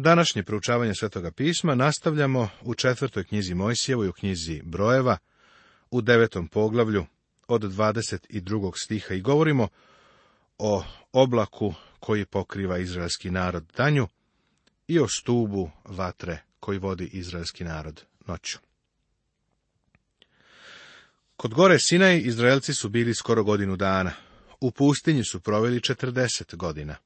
Današnje proučavanje Svetoga pisma nastavljamo u četvrtoj knjizi Mojsijevoj u knjizi Brojeva u devetom poglavlju od 22. stiha i govorimo o oblaku koji pokriva izraelski narod danju i o stubu vatre koji vodi izraelski narod noću. Kod gore Sinaj Izraelci su bili skoro godinu dana. U pustinji su proveli 40 godina.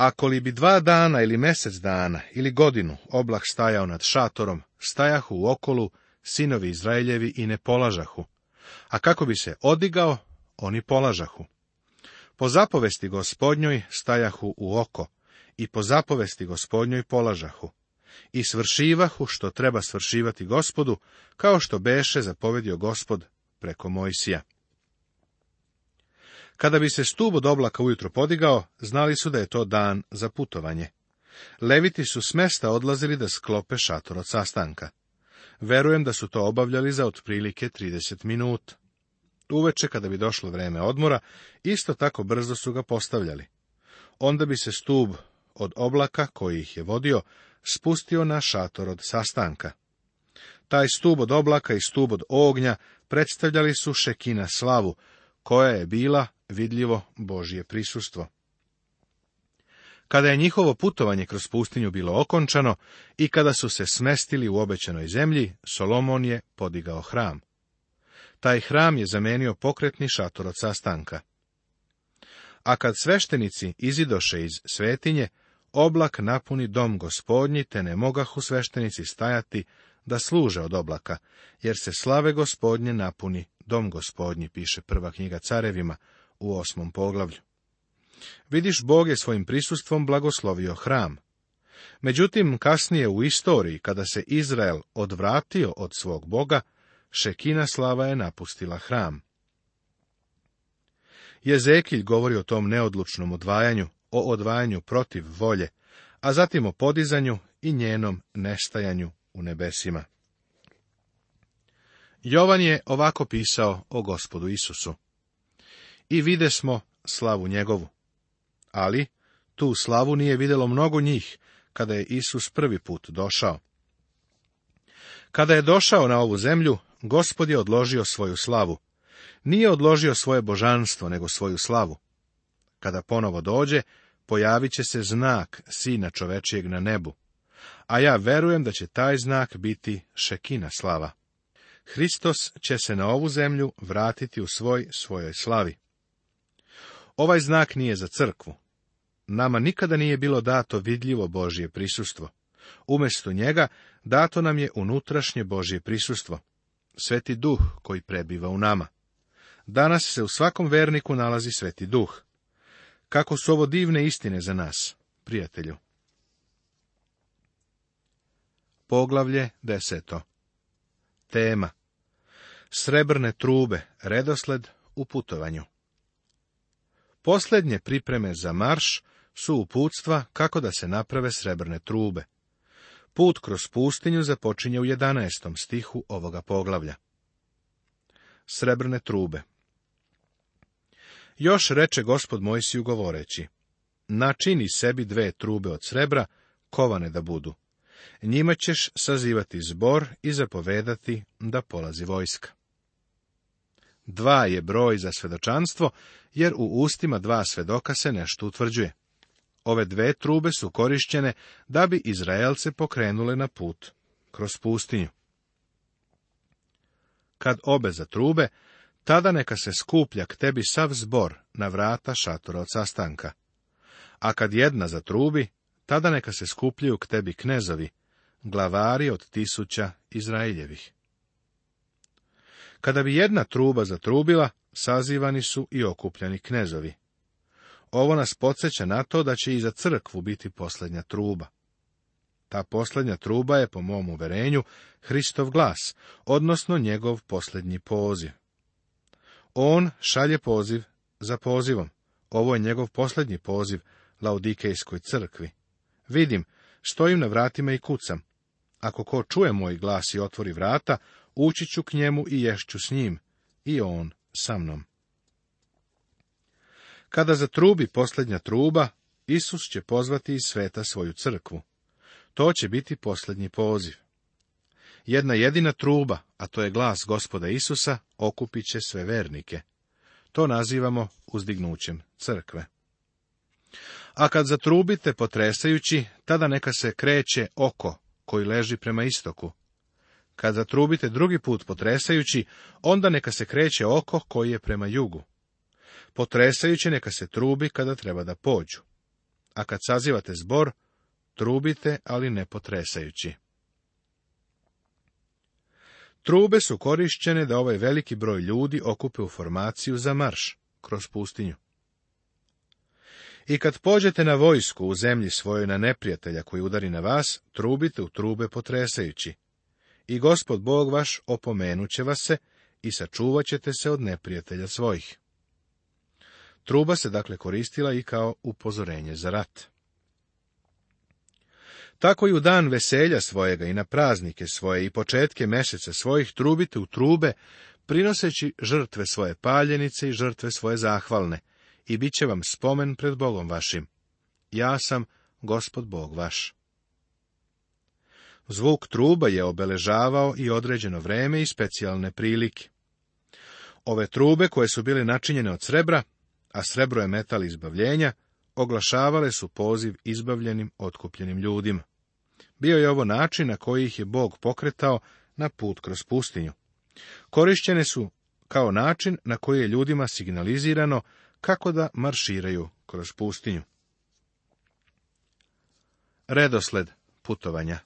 Ako li bi dva dana ili mjesec dana ili godinu oblak stajao nad šatorom, stajahu u okolu sinovi Izraeljevi i ne polažahu. A kako bi se odigao, oni polažahu. Po zapovesti gospodnjoj stajahu u oko i po zapovesti gospodnjoj polažahu. I svršivahu što treba svršivati gospodu, kao što beše zapovedio gospod preko Mojsija. Kada bi se stub od oblaka ujutro podigao, znali su da je to dan za putovanje. Leviti su s mesta odlazili da sklope šator od sastanka. Verujem da su to obavljali za otprilike 30 minuta. Uveče, kada bi došlo vreme odmora, isto tako brzo su ga postavljali. Onda bi se stub od oblaka koji ih je vodio spustio na šator od sastanka. Taj stub od oblaka i stub od ognja predstavljali su Šekina slavu, koja je bila vidljivo Božje prisustvo. Kada je njihovo putovanje kroz pustinju bilo okončano i kada su se smestili u obećanoj zemlji, Solomon je podigao hram. Taj hram je zamenio pokretni šator od sastanka. A kad sveštenici izidoše iz svetinje, oblak napuni dom gospodnji, te ne mogahu sveštenici stajati da služe od oblaka, jer se slave gospodnje napuni dom gospodnji, piše prva knjiga carevima, u osmom poglavlju. Vidiš, Bog je svojim prisustvom blagoslovio hram. Međutim, kasnije u istoriji, kada se Izrael odvratio od svog Boga, Šekina slava je napustila hram. Jezekilj govori o tom neodlučnom odvajanju, o odvajanju protiv volje, a zatim o podizanju i njenom nestajanju u nebesima. Jovan je ovako pisao o gospodu Isusu i vide smo slavu njegovu. Ali tu slavu nije vidjelo mnogo njih kada je Isus prvi put došao. Kada je došao na ovu zemlju, gospod je odložio svoju slavu. Nije odložio svoje božanstvo, nego svoju slavu. Kada ponovo dođe, pojavit će se znak sina čovečijeg na nebu. A ja verujem da će taj znak biti šekina slava. Hristos će se na ovu zemlju vratiti u svoj svojoj slavi. Ovaj znak nije za crkvu. Nama nikada nije bilo dato vidljivo Božje prisustvo. Umjesto njega dato nam je unutrašnje Božje prisustvo. Sveti duh koji prebiva u nama. Danas se u svakom verniku nalazi sveti duh. Kako su ovo divne istine za nas, prijatelju. Poglavlje deseto. Tema. Srebrne trube, redosled u putovanju. Posljednje pripreme za marš su uputstva kako da se naprave srebrne trube. Put kroz pustinju započinje u 11. stihu ovoga poglavlja. Srebrne trube Još reče gospod Mojsiju govoreći, načini sebi dve trube od srebra, kovane da budu. Njima ćeš sazivati zbor i zapovedati da polazi vojska. Dva je broj za svedočanstvo, jer u ustima dva svedoka se nešto utvrđuje. Ove dve trube su korišćene da bi Izraelce pokrenule na put kroz pustinju. Kad obe trube, tada neka se skuplja k tebi sav zbor na vrata šatora od sastanka. A kad jedna trubi, tada neka se skupljaju k tebi knezovi, glavari od tisuća Izraeljevih. Kada bi jedna truba zatrubila, sazivani su i okupljani knezovi. Ovo nas podsjeća na to da će i za crkvu biti posljednja truba. Ta posljednja truba je, po mom uverenju, Hristov glas, odnosno njegov posljednji poziv. On šalje poziv za pozivom. Ovo je njegov posljednji poziv Laodikejskoj crkvi. Vidim, stojim na vratima i kucam. Ako ko čuje moj glas i otvori vrata, ući ću k njemu i ješću s njim, i on sa mnom. Kada zatrubi posljednja truba, Isus će pozvati iz sveta svoju crkvu. To će biti posljednji poziv. Jedna jedina truba, a to je glas gospoda Isusa, okupit će sve vernike. To nazivamo uzdignućem crkve. A kad zatrubite potresajući, tada neka se kreće oko koji leži prema istoku, kad zatrubite drugi put potresajući, onda neka se kreće oko koji je prema jugu. Potresajući neka se trubi kada treba da pođu. A kad sazivate zbor, trubite, ali ne potresajući. Trube su korišćene da ovaj veliki broj ljudi okupe u formaciju za marš kroz pustinju. I kad pođete na vojsku u zemlji svojoj na neprijatelja koji udari na vas, trubite u trube potresajući. I gospod Bog vaš opomenut će vas se i sačuvat ćete se od neprijatelja svojih. Truba se dakle koristila i kao upozorenje za rat. Tako i u dan veselja svojega i na praznike svoje i početke mjeseca svojih trubite u trube, prinoseći žrtve svoje paljenice i žrtve svoje zahvalne, i bit će vam spomen pred Bogom vašim. Ja sam, gospod Bog vaš. Zvuk truba je obeležavao i određeno vreme i specijalne prilike. Ove trube, koje su bile načinjene od srebra, a srebro je metal izbavljenja, oglašavale su poziv izbavljenim, otkupljenim ljudima. Bio je ovo način na koji ih je Bog pokretao na put kroz pustinju. Korišćene su kao način na koji je ljudima signalizirano kako da marširaju kroz pustinju. Redosled putovanja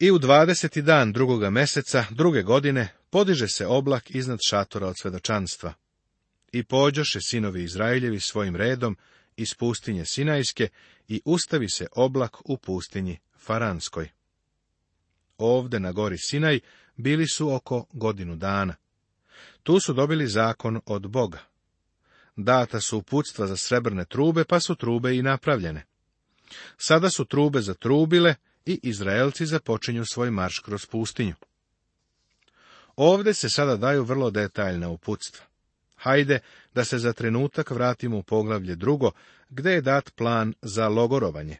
i u dvadeseti dan drugoga meseca, druge godine, podiže se oblak iznad šatora od svedočanstva. I pođoše sinovi Izraeljevi svojim redom iz pustinje Sinajske i ustavi se oblak u pustinji Faranskoj. Ovde na gori Sinaj bili su oko godinu dana. Tu su dobili zakon od Boga. Data su uputstva za srebrne trube, pa su trube i napravljene. Sada su trube zatrubile i Izraelci započinju svoj marš kroz pustinju. Ovde se sada daju vrlo detaljna uputstva. Hajde da se za trenutak vratimo u poglavlje drugo, gdje je dat plan za logorovanje.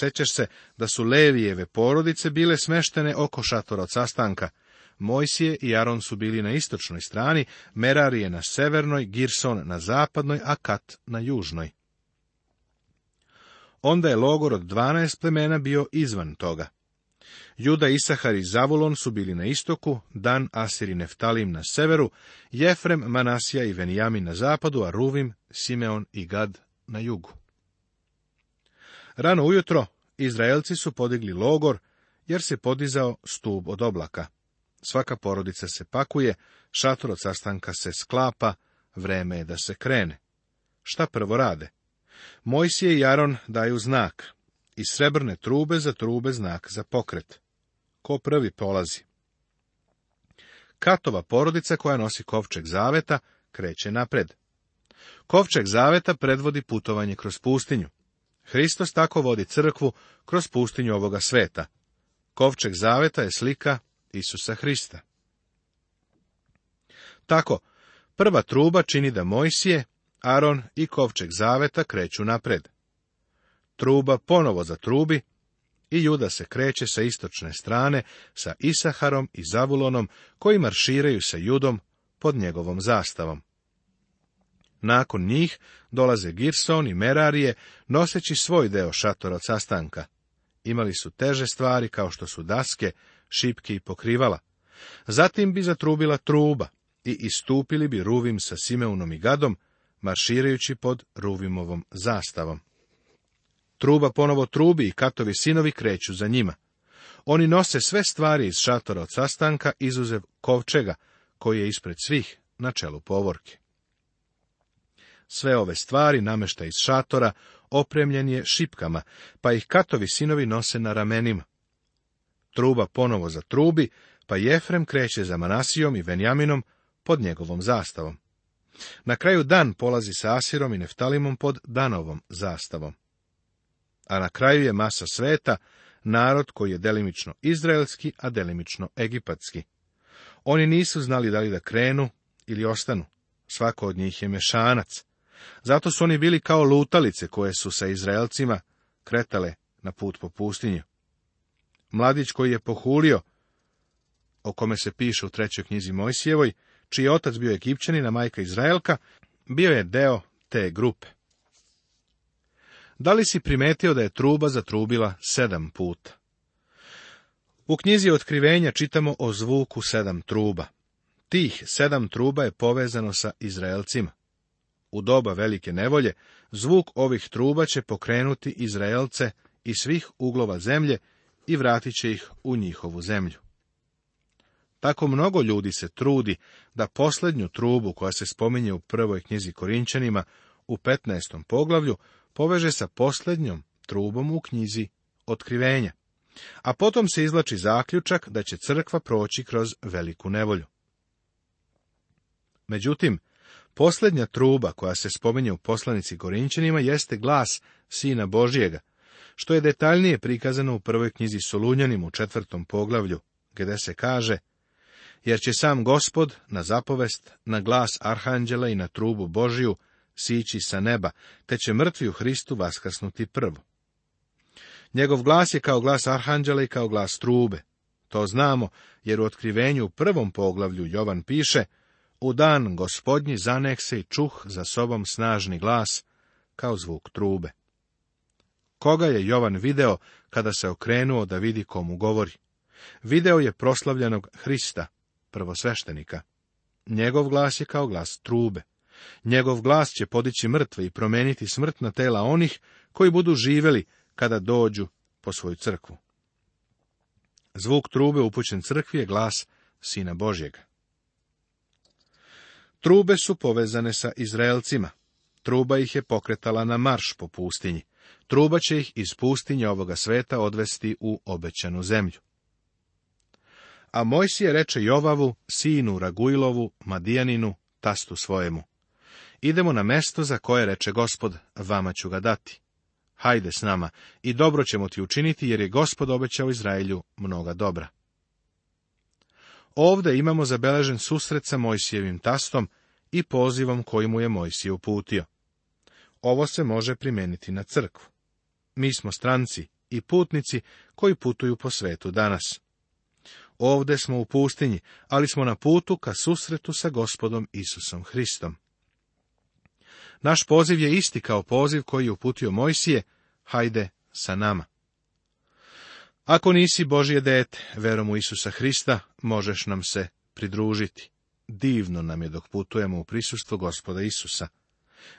Sećaš se da su Levijeve porodice bile smeštene oko šatora od sastanka. Mojsije i Aron su bili na istočnoj strani, Merarije na severnoj, Girson na zapadnoj, a Kat na južnoj. Onda je logor od 12 plemena bio izvan toga. Juda, Isahar i Zavulon su bili na istoku, Dan, Asir i Neftalim na severu, Jefrem, Manasija i Venijamin na zapadu, a Ruvim, Simeon i Gad na jugu. Rano ujutro Izraelci su podigli logor, jer se podizao stub od oblaka. Svaka porodica se pakuje, šator od sastanka se sklapa, vreme je da se krene. Šta prvo rade? Mojsije i Jaron daju znak i srebrne trube za trube znak za pokret. Ko prvi polazi? Katova porodica koja nosi kovčeg zaveta kreće napred. Kovčeg zaveta predvodi putovanje kroz pustinju. Hristos tako vodi crkvu kroz pustinju ovoga sveta. Kovčeg zaveta je slika Isusa Hrista. Tako, prva truba čini da Mojsije Aron i kovčeg zaveta kreću napred. Truba ponovo zatrubi i Juda se kreće sa istočne strane sa Isaharom i Zavulonom koji marširaju sa Judom pod njegovom zastavom. Nakon njih dolaze Girson i Merarije, noseći svoj deo šatora od sastanka. Imali su teže stvari kao što su daske, šipke i pokrivala. Zatim bi zatrubila truba i istupili bi Ruvim sa Simeunom i Gadom, marširajući pod Ruvimovom zastavom. Truba ponovo trubi i katovi sinovi kreću za njima. Oni nose sve stvari iz šatora od sastanka, izuzev kovčega, koji je ispred svih na čelu povorke. Sve ove stvari namešta iz šatora, opremljen je šipkama, pa ih katovi sinovi nose na ramenima. Truba ponovo za trubi, pa Jefrem kreće za Manasijom i Venjaminom pod njegovom zastavom. Na kraju dan polazi sa Asirom i Neftalimom pod Danovom zastavom. A na kraju je masa sveta, narod koji je delimično izraelski, a delimično egipatski. Oni nisu znali da li da krenu ili ostanu. Svako od njih je mešanac. Zato su oni bili kao lutalice koje su sa Izraelcima kretale na put po pustinju. Mladić koji je pohulio, o kome se piše u trećoj knjizi Mojsijevoj, čiji otac bio Egipćanin, majka Izraelka, bio je deo te grupe. Da li si primetio da je truba zatrubila sedam puta? U knjizi otkrivenja čitamo o zvuku sedam truba. Tih sedam truba je povezano sa Izraelcima. U doba velike nevolje, zvuk ovih truba će pokrenuti Izraelce iz svih uglova zemlje i vratit će ih u njihovu zemlju. Tako mnogo ljudi se trudi da posljednju trubu koja se spominje u prvoj knjizi Korinčanima u 15. poglavlju poveže sa posljednjom trubom u knjizi Otkrivenja. A potom se izlači zaključak da će crkva proći kroz veliku nevolju. Međutim, posljednja truba koja se spominje u poslanici Korinčanima jeste glas Sina Božijega, što je detaljnije prikazano u prvoj knjizi Solunjanim u četvrtom poglavlju, gdje se kaže – jer će sam gospod na zapovest, na glas arhanđela i na trubu Božiju sići sa neba, te će mrtvi u Hristu vaskrsnuti prvo. Njegov glas je kao glas arhanđela i kao glas trube. To znamo, jer u otkrivenju u prvom poglavlju Jovan piše, u dan gospodnji zanek se i čuh za sobom snažni glas, kao zvuk trube. Koga je Jovan video kada se okrenuo da vidi komu govori? Video je proslavljenog Hrista, prvosveštenika. Njegov glas je kao glas trube. Njegov glas će podići mrtve i promeniti smrtna tela onih koji budu živeli kada dođu po svoju crkvu. Zvuk trube upućen crkvi je glas Sina Božjega. Trube su povezane sa Izraelcima. Truba ih je pokretala na marš po pustinji. Truba će ih iz pustinje ovoga sveta odvesti u obećanu zemlju. A Mojsije reče Jovavu, sinu Ragujlovu, Madijaninu, tastu svojemu. Idemo na mesto za koje reče gospod, vama ću ga dati. Hajde s nama i dobro ćemo ti učiniti, jer je gospod obećao Izraelju mnoga dobra. Ovde imamo zabeležen susret sa Mojsijevim tastom i pozivom koji mu je Mojsije uputio. Ovo se može primijeniti na crkvu. Mi smo stranci i putnici koji putuju po svetu danas. Ovdje smo u pustinji, ali smo na putu ka susretu sa gospodom Isusom Hristom. Naš poziv je isti kao poziv koji je uputio Mojsije, hajde sa nama. Ako nisi Božje dete, verom u Isusa Hrista, možeš nam se pridružiti. Divno nam je dok putujemo u prisustvo gospoda Isusa.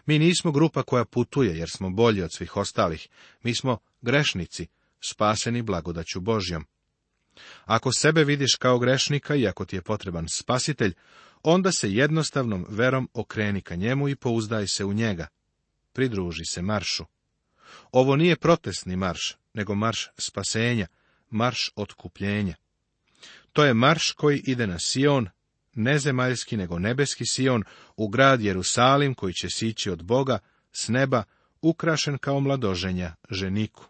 Mi nismo grupa koja putuje, jer smo bolji od svih ostalih. Mi smo grešnici, spaseni blagodaću Božjom. Ako sebe vidiš kao grešnika i ako ti je potreban spasitelj, onda se jednostavnom verom okreni ka njemu i pouzdaj se u njega. Pridruži se maršu. Ovo nije protestni marš, nego marš spasenja, marš otkupljenja. To je marš koji ide na Sion, ne zemaljski nego nebeski Sion, u grad Jerusalim koji će sići od Boga, s neba, ukrašen kao mladoženja ženiku.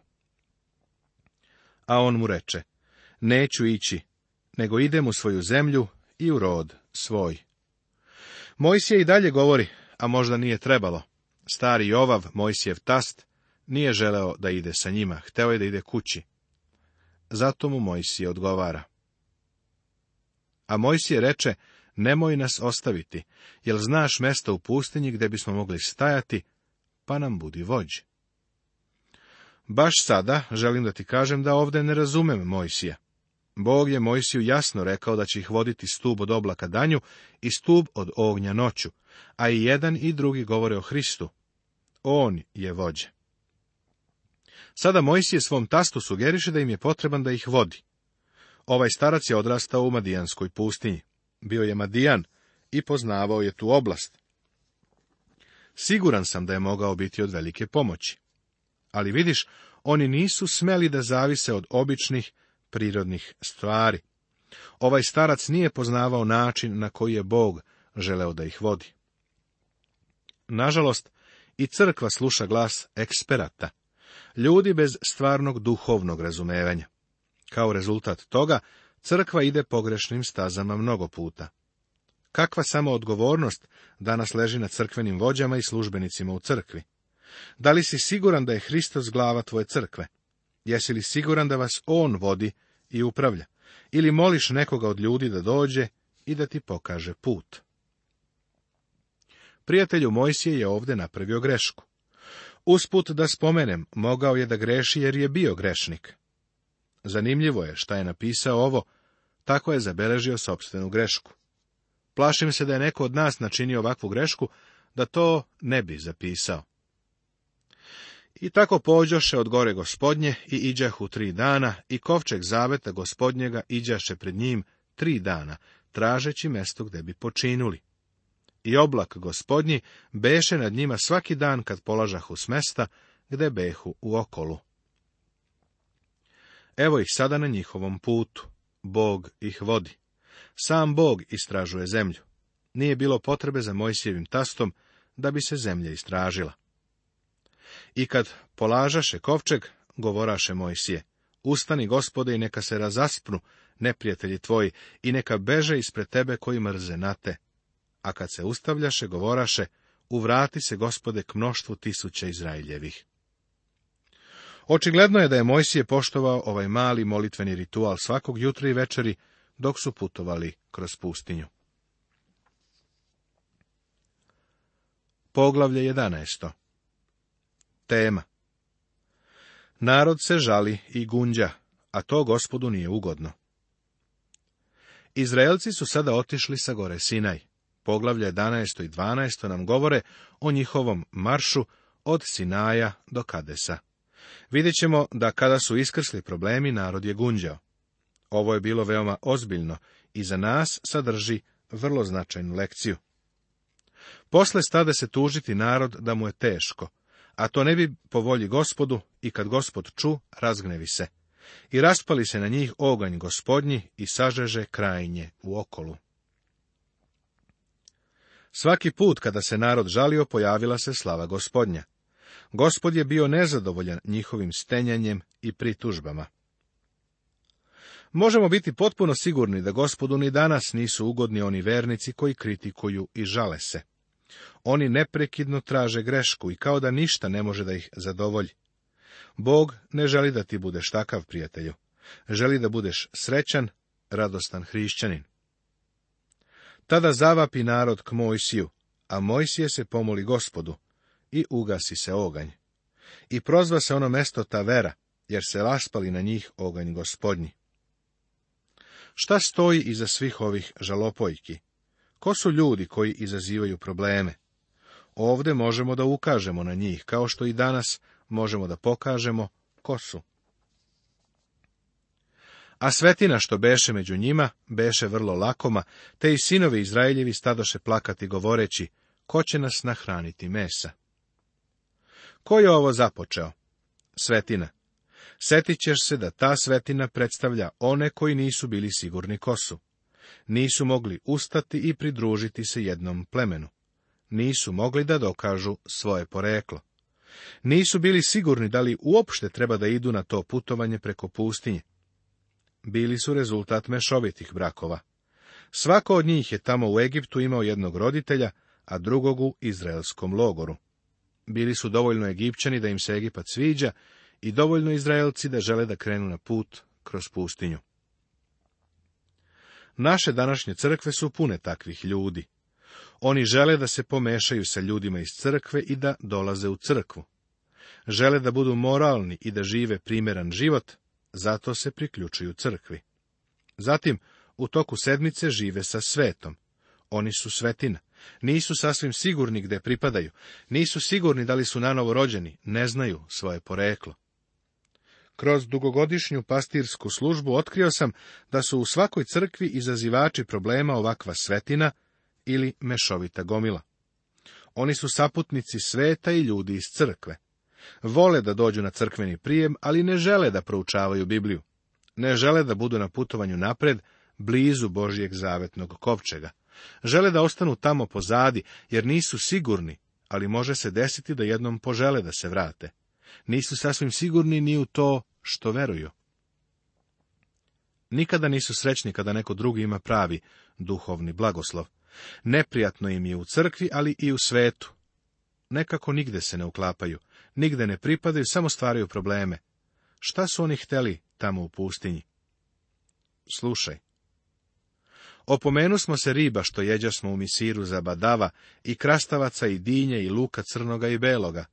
A on mu reče, neću ići, nego idem u svoju zemlju i u rod svoj. Mojsije i dalje govori, a možda nije trebalo. Stari Jovav, Mojsijev tast, nije želeo da ide sa njima, hteo je da ide kući. Zato mu Mojsije odgovara. A Mojsije reče, nemoj nas ostaviti, jer znaš mesta u pustinji gdje bismo mogli stajati, pa nam budi vođi. Baš sada želim da ti kažem da ovdje ne razumem Mojsija. Bog je Mojsiju jasno rekao da će ih voditi stub od oblaka danju i stub od ognja noću, a i jedan i drugi govore o Hristu. On je vođe. Sada Mojsije svom tastu sugeriše da im je potreban da ih vodi. Ovaj starac je odrastao u Madijanskoj pustinji. Bio je Madijan i poznavao je tu oblast. Siguran sam da je mogao biti od velike pomoći. Ali vidiš, oni nisu smeli da zavise od običnih prirodnih stvari. Ovaj starac nije poznavao način na koji je Bog želeo da ih vodi. Nažalost, i crkva sluša glas eksperata, ljudi bez stvarnog duhovnog razumevanja. Kao rezultat toga, crkva ide pogrešnim stazama mnogo puta. Kakva samo odgovornost danas leži na crkvenim vođama i službenicima u crkvi? Da li si siguran da je Hristos glava tvoje crkve? Jesi li siguran da vas on vodi i upravlja? Ili moliš nekoga od ljudi da dođe i da ti pokaže put? Prijatelju Mojsije je ovdje napravio grešku. Usput da spomenem, mogao je da greši jer je bio grešnik. Zanimljivo je šta je napisao ovo, tako je zabeležio sobstvenu grešku. Plašim se da je neko od nas načinio ovakvu grešku, da to ne bi zapisao. I tako pođoše od gore gospodnje i iđahu tri dana i kovčeg zaveta gospodnjega iđaše pred njim tri dana, tražeći mesto gde bi počinuli. I oblak gospodnji beše nad njima svaki dan kad polažahu s mesta gde behu u okolu. Evo ih sada na njihovom putu. Bog ih vodi. Sam Bog istražuje zemlju. Nije bilo potrebe za Mojsijevim tastom da bi se zemlja istražila. I kad polažaše kovčeg, govoraše Mojsije, ustani gospode i neka se razaspnu neprijatelji tvoji i neka beže ispred tebe koji mrze na te. A kad se ustavljaše, govoraše, uvrati se gospode k mnoštvu tisuća Izraeljevih. Očigledno je da je Mojsije poštovao ovaj mali molitveni ritual svakog jutra i večeri, dok su putovali kroz pustinju. Poglavlje 11 tema. Narod se žali i gunđa, a to gospodu nije ugodno. Izraelci su sada otišli sa gore Sinaj. poglavlje 11. i 12. nam govore o njihovom maršu od Sinaja do Kadesa. Vidjet ćemo da kada su iskrsli problemi, narod je gunđao. Ovo je bilo veoma ozbiljno i za nas sadrži vrlo značajnu lekciju. Posle stade se tužiti narod da mu je teško, a to ne bi po volji gospodu, i kad gospod ču, razgnevi se. I raspali se na njih oganj gospodnji i sažeže krajnje u okolu. Svaki put kada se narod žalio, pojavila se slava gospodnja. Gospod je bio nezadovoljan njihovim stenjanjem i pritužbama. Možemo biti potpuno sigurni da gospodu ni danas nisu ugodni oni vernici koji kritikuju i žale se. Oni neprekidno traže grešku i kao da ništa ne može da ih zadovolji. Bog ne želi da ti budeš takav, prijatelju. Želi da budeš srećan, radostan hrišćanin. Tada zavapi narod k Mojsiju, a Mojsije se pomoli gospodu i ugasi se oganj. I prozva se ono mesto ta vera, jer se raspali na njih oganj gospodnji. Šta stoji iza svih ovih žalopojki? Ko su ljudi koji izazivaju probleme? Ovde možemo da ukažemo na njih, kao što i danas možemo da pokažemo ko su. A svetina što beše među njima, beše vrlo lakoma, te i sinovi Izraeljevi stadoše plakati govoreći, ko će nas nahraniti mesa? Ko je ovo započeo? Svetina. Setit se da ta svetina predstavlja one koji nisu bili sigurni kosu nisu mogli ustati i pridružiti se jednom plemenu. Nisu mogli da dokažu svoje poreklo. Nisu bili sigurni da li uopšte treba da idu na to putovanje preko pustinje. Bili su rezultat mešovitih brakova. Svako od njih je tamo u Egiptu imao jednog roditelja, a drugog u izraelskom logoru. Bili su dovoljno Egipćani da im se Egipat sviđa i dovoljno Izraelci da žele da krenu na put kroz pustinju. Naše današnje crkve su pune takvih ljudi. Oni žele da se pomešaju sa ljudima iz crkve i da dolaze u crkvu. Žele da budu moralni i da žive primjeran život, zato se priključuju crkvi. Zatim, u toku sedmice žive sa svetom. Oni su svetina. Nisu sasvim sigurni gde pripadaju. Nisu sigurni da li su nanovo rođeni. Ne znaju svoje poreklo. Kroz dugogodišnju pastirsku službu otkrio sam da su u svakoj crkvi izazivači problema ovakva svetina ili mešovita gomila. Oni su saputnici sveta i ljudi iz crkve. Vole da dođu na crkveni prijem, ali ne žele da proučavaju Bibliju. Ne žele da budu na putovanju napred, blizu Božijeg zavetnog kovčega. Žele da ostanu tamo pozadi, jer nisu sigurni, ali može se desiti da jednom požele da se vrate. Nisu sasvim sigurni ni u to što veruju. Nikada nisu srećni kada neko drugi ima pravi duhovni blagoslov. Neprijatno im je u crkvi, ali i u svetu. Nekako nigde se ne uklapaju, nigde ne pripadaju, samo stvaraju probleme. Šta su oni hteli tamo u pustinji? Slušaj. Opomenu smo se riba što jeđa smo u misiru za badava i krastavaca i dinje i luka crnoga i beloga.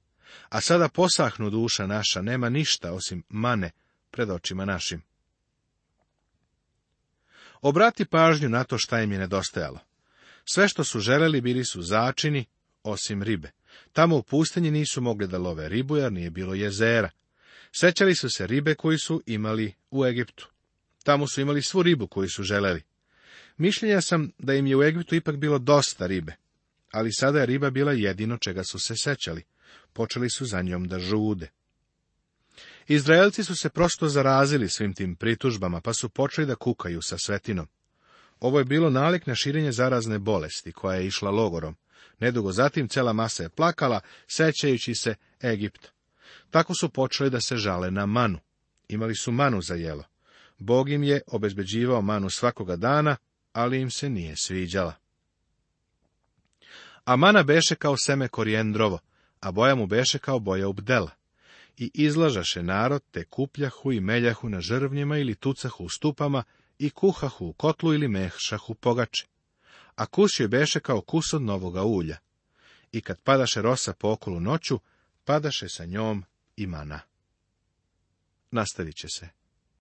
A sada posahnu duša naša, nema ništa osim mane pred očima našim. Obrati pažnju na to šta im je nedostajalo. Sve što su želeli bili su začini, osim ribe. Tamo u pustinji nisu mogli da love ribu, jer nije bilo jezera. Sećali su se ribe koju su imali u Egiptu. Tamo su imali svu ribu koju su želeli. Mišljenja sam da im je u Egiptu ipak bilo dosta ribe, ali sada je riba bila jedino čega su se sećali počeli su za njom da žude. Izraelci su se prosto zarazili svim tim pritužbama, pa su počeli da kukaju sa svetinom. Ovo je bilo nalik na širenje zarazne bolesti, koja je išla logorom. Nedugo zatim cela masa je plakala, sećajući se Egipt. Tako su počeli da se žale na manu. Imali su manu za jelo. Bog im je obezbeđivao manu svakoga dana, ali im se nije sviđala. A mana beše kao seme korijendrovo, a boja mu beše kao boja ubdela. I izlažaše narod, te kupljahu i meljahu na žrvnjima ili tucahu u stupama i kuhahu u kotlu ili mehšahu pogače, A kuš je beše kao kus od novoga ulja. I kad padaše rosa po okolu noću, padaše sa njom i mana. Nastavit će se.